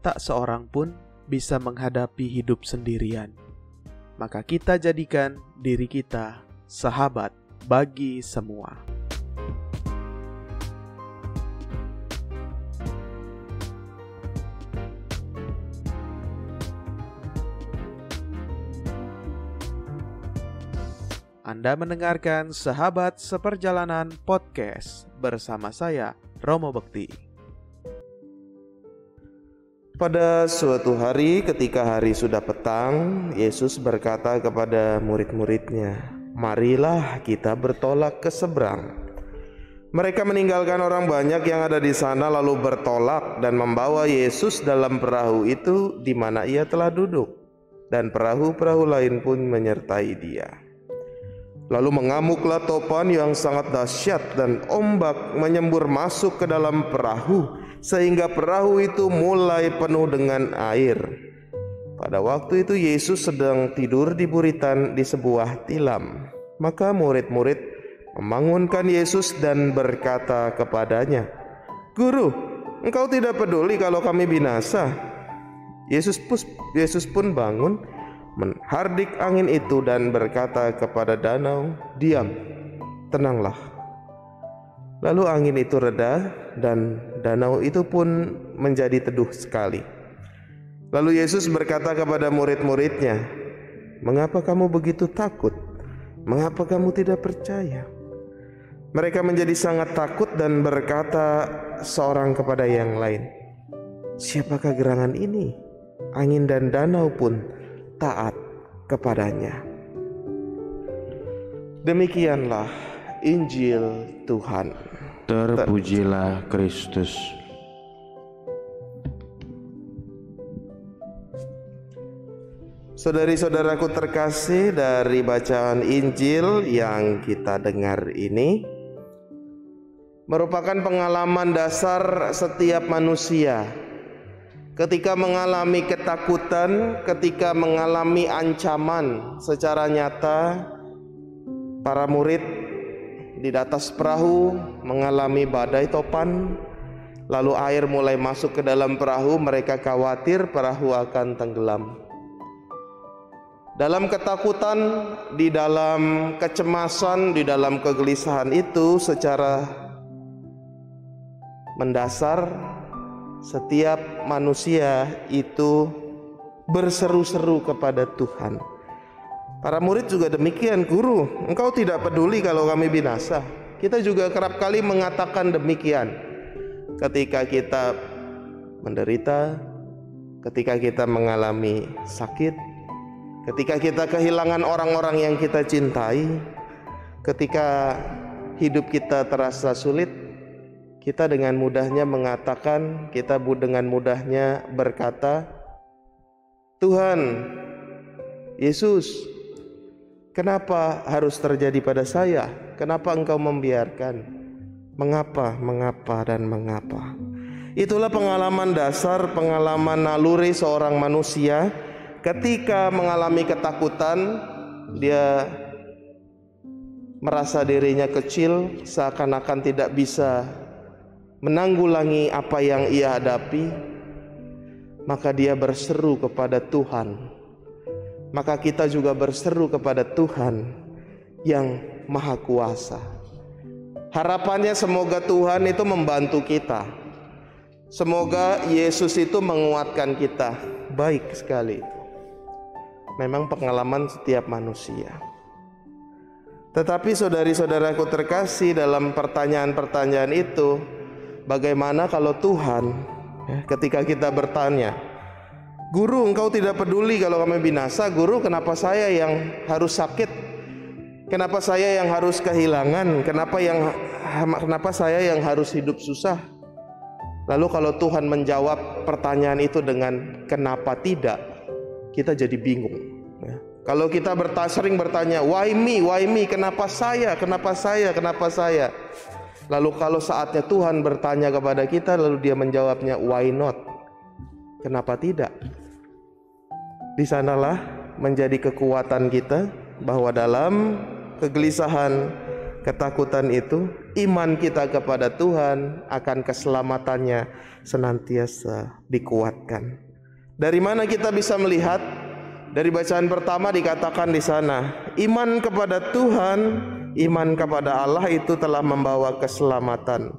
tak seorang pun bisa menghadapi hidup sendirian. Maka kita jadikan diri kita sahabat bagi semua. Anda mendengarkan Sahabat Seperjalanan Podcast bersama saya, Romo Bekti. Pada suatu hari, ketika hari sudah petang, Yesus berkata kepada murid-muridnya, "Marilah kita bertolak ke seberang." Mereka meninggalkan orang banyak yang ada di sana, lalu bertolak dan membawa Yesus dalam perahu itu di mana ia telah duduk, dan perahu-perahu lain pun menyertai Dia. Lalu mengamuklah topan yang sangat dahsyat dan ombak menyembur masuk ke dalam perahu sehingga perahu itu mulai penuh dengan air. Pada waktu itu Yesus sedang tidur di buritan di sebuah tilam. Maka murid-murid membangunkan Yesus dan berkata kepadanya, "Guru, engkau tidak peduli kalau kami binasa?" Yesus pun, Yesus pun bangun menghardik angin itu dan berkata kepada danau, "Diam, tenanglah." Lalu angin itu reda dan danau itu pun menjadi teduh sekali. Lalu Yesus berkata kepada murid-muridnya, "Mengapa kamu begitu takut? Mengapa kamu tidak percaya?" Mereka menjadi sangat takut dan berkata seorang kepada yang lain, "Siapakah gerangan ini? Angin dan danau pun taat kepadanya. Demikianlah Injil Tuhan. Terpujilah Kristus. Saudari-saudaraku terkasih dari bacaan Injil yang kita dengar ini merupakan pengalaman dasar setiap manusia ketika mengalami ketakutan, ketika mengalami ancaman secara nyata, para murid di atas perahu mengalami badai topan, lalu air mulai masuk ke dalam perahu, mereka khawatir perahu akan tenggelam. Dalam ketakutan, di dalam kecemasan, di dalam kegelisahan itu secara mendasar setiap manusia itu berseru-seru kepada Tuhan. Para murid juga demikian, guru, engkau tidak peduli kalau kami binasa. Kita juga kerap kali mengatakan demikian. Ketika kita menderita, ketika kita mengalami sakit, ketika kita kehilangan orang-orang yang kita cintai, ketika hidup kita terasa sulit, kita dengan mudahnya mengatakan, kita dengan mudahnya berkata, "Tuhan, Yesus, kenapa harus terjadi pada saya? Kenapa Engkau membiarkan? Mengapa, mengapa, dan mengapa?" Itulah pengalaman dasar, pengalaman naluri seorang manusia ketika mengalami ketakutan, dia merasa dirinya kecil, seakan-akan tidak bisa menanggulangi apa yang ia hadapi, maka dia berseru kepada Tuhan. Maka kita juga berseru kepada Tuhan yang Maha Kuasa. Harapannya semoga Tuhan itu membantu kita. Semoga Yesus itu menguatkan kita. Baik sekali. Memang pengalaman setiap manusia. Tetapi saudari-saudaraku terkasih dalam pertanyaan-pertanyaan itu, Bagaimana kalau Tuhan ya, ketika kita bertanya, Guru engkau tidak peduli kalau kami binasa, Guru kenapa saya yang harus sakit? Kenapa saya yang harus kehilangan? Kenapa yang kenapa saya yang harus hidup susah? Lalu kalau Tuhan menjawab pertanyaan itu dengan kenapa tidak, kita jadi bingung. Ya. Kalau kita bertanya, sering bertanya, why me, why me, kenapa saya, kenapa saya, kenapa saya? Lalu kalau saatnya Tuhan bertanya kepada kita lalu dia menjawabnya why not? Kenapa tidak? Di sanalah menjadi kekuatan kita bahwa dalam kegelisahan, ketakutan itu iman kita kepada Tuhan akan keselamatannya senantiasa dikuatkan. Dari mana kita bisa melihat? Dari bacaan pertama dikatakan di sana, iman kepada Tuhan, iman kepada Allah itu telah membawa keselamatan.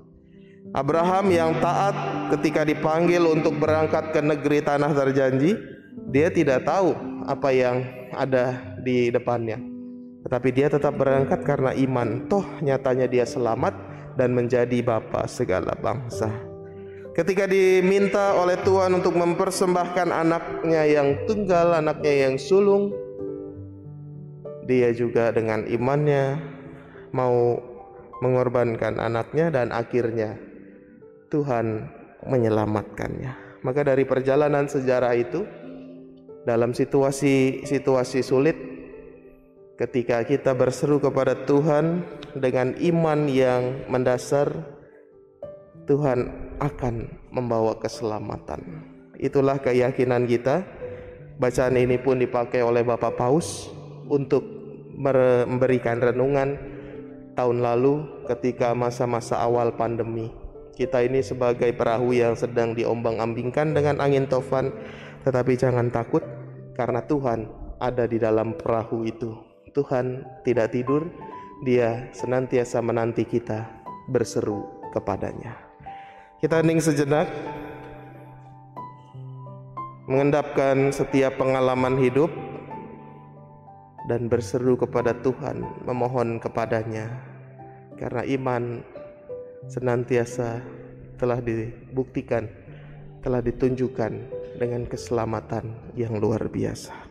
Abraham yang taat ketika dipanggil untuk berangkat ke negeri tanah terjanji, dia tidak tahu apa yang ada di depannya. Tetapi dia tetap berangkat karena iman. Toh nyatanya dia selamat dan menjadi bapa segala bangsa. Ketika diminta oleh Tuhan untuk mempersembahkan anaknya yang tunggal, anaknya yang sulung, dia juga dengan imannya mau mengorbankan anaknya dan akhirnya Tuhan menyelamatkannya. Maka dari perjalanan sejarah itu dalam situasi-situasi sulit ketika kita berseru kepada Tuhan dengan iman yang mendasar Tuhan akan membawa keselamatan. Itulah keyakinan kita. Bacaan ini pun dipakai oleh Bapak Paus untuk memberikan renungan tahun lalu ketika masa-masa awal pandemi. Kita ini sebagai perahu yang sedang diombang-ambingkan dengan angin tofan, tetapi jangan takut karena Tuhan ada di dalam perahu itu. Tuhan tidak tidur, Dia senantiasa menanti kita berseru kepadanya. Kita hening sejenak mengendapkan setiap pengalaman hidup dan berseru kepada Tuhan, memohon kepadanya karena iman senantiasa telah dibuktikan, telah ditunjukkan dengan keselamatan yang luar biasa.